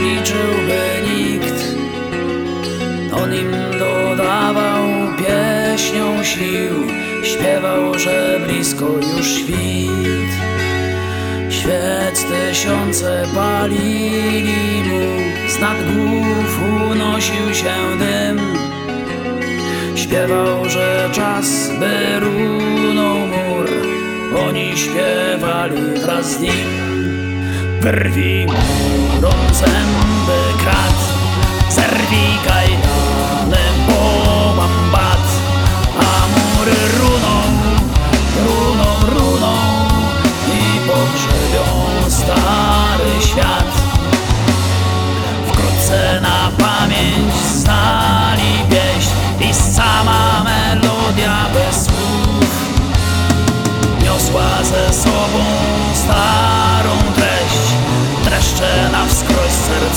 policzyłby nikt. On im dodawał pieśnią sił, śpiewał, że blisko już świt. Świec tysiące palili mu, z nad głów unosił się dym. Śpiewał, że czas by runął mur Oni śpiewali wraz z nim Wyrwij murą zęby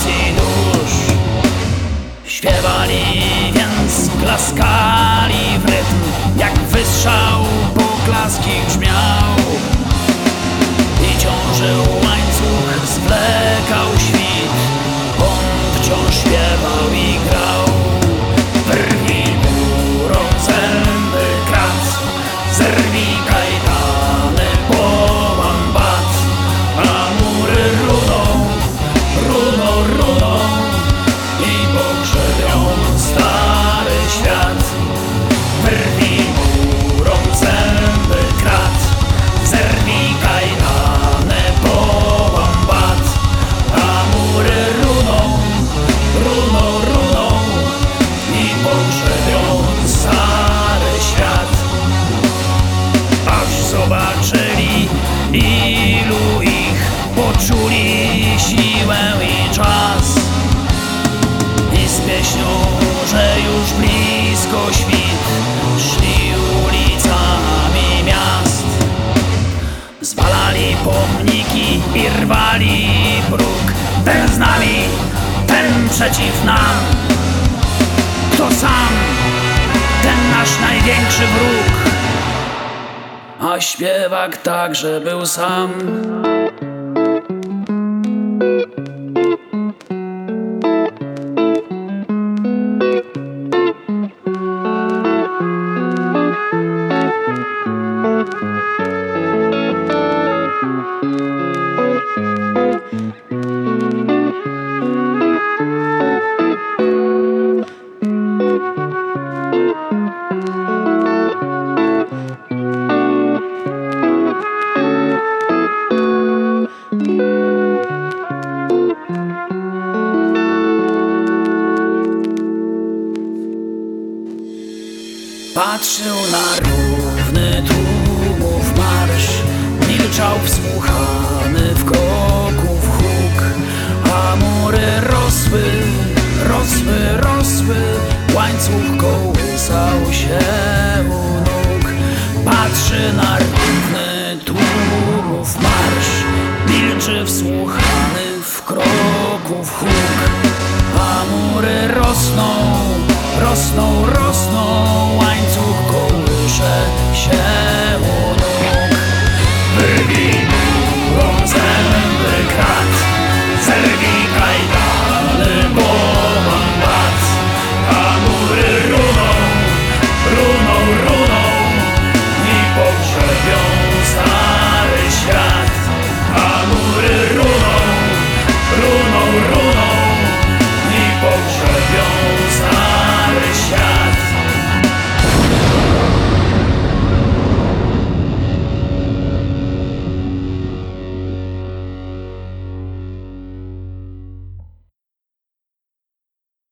i dusz Śpiewali więc, klaskali w rytm Jak wystrzał poklaski brzmiał. I ciążył łańcuch, zwlekał ilu ich Poczuli siłę i czas? I z pieśnią, że już blisko świt Szli ulicami miast. Zwalali pomniki i rwali próg. Ten z nami, ten przeciw nam. Kto sam, ten nasz największy wróg A śpiewak także był sam Patrzył na równy tłumów marsz. Milczał wsłuchany w kroków huk A mury rosły, rosły, rosły. Łańcuch kołysał się u nóg. Patrzy na równy tłumów marsz. Milczy wsłuchany w kroków huk A mury rosną, rosną, rosną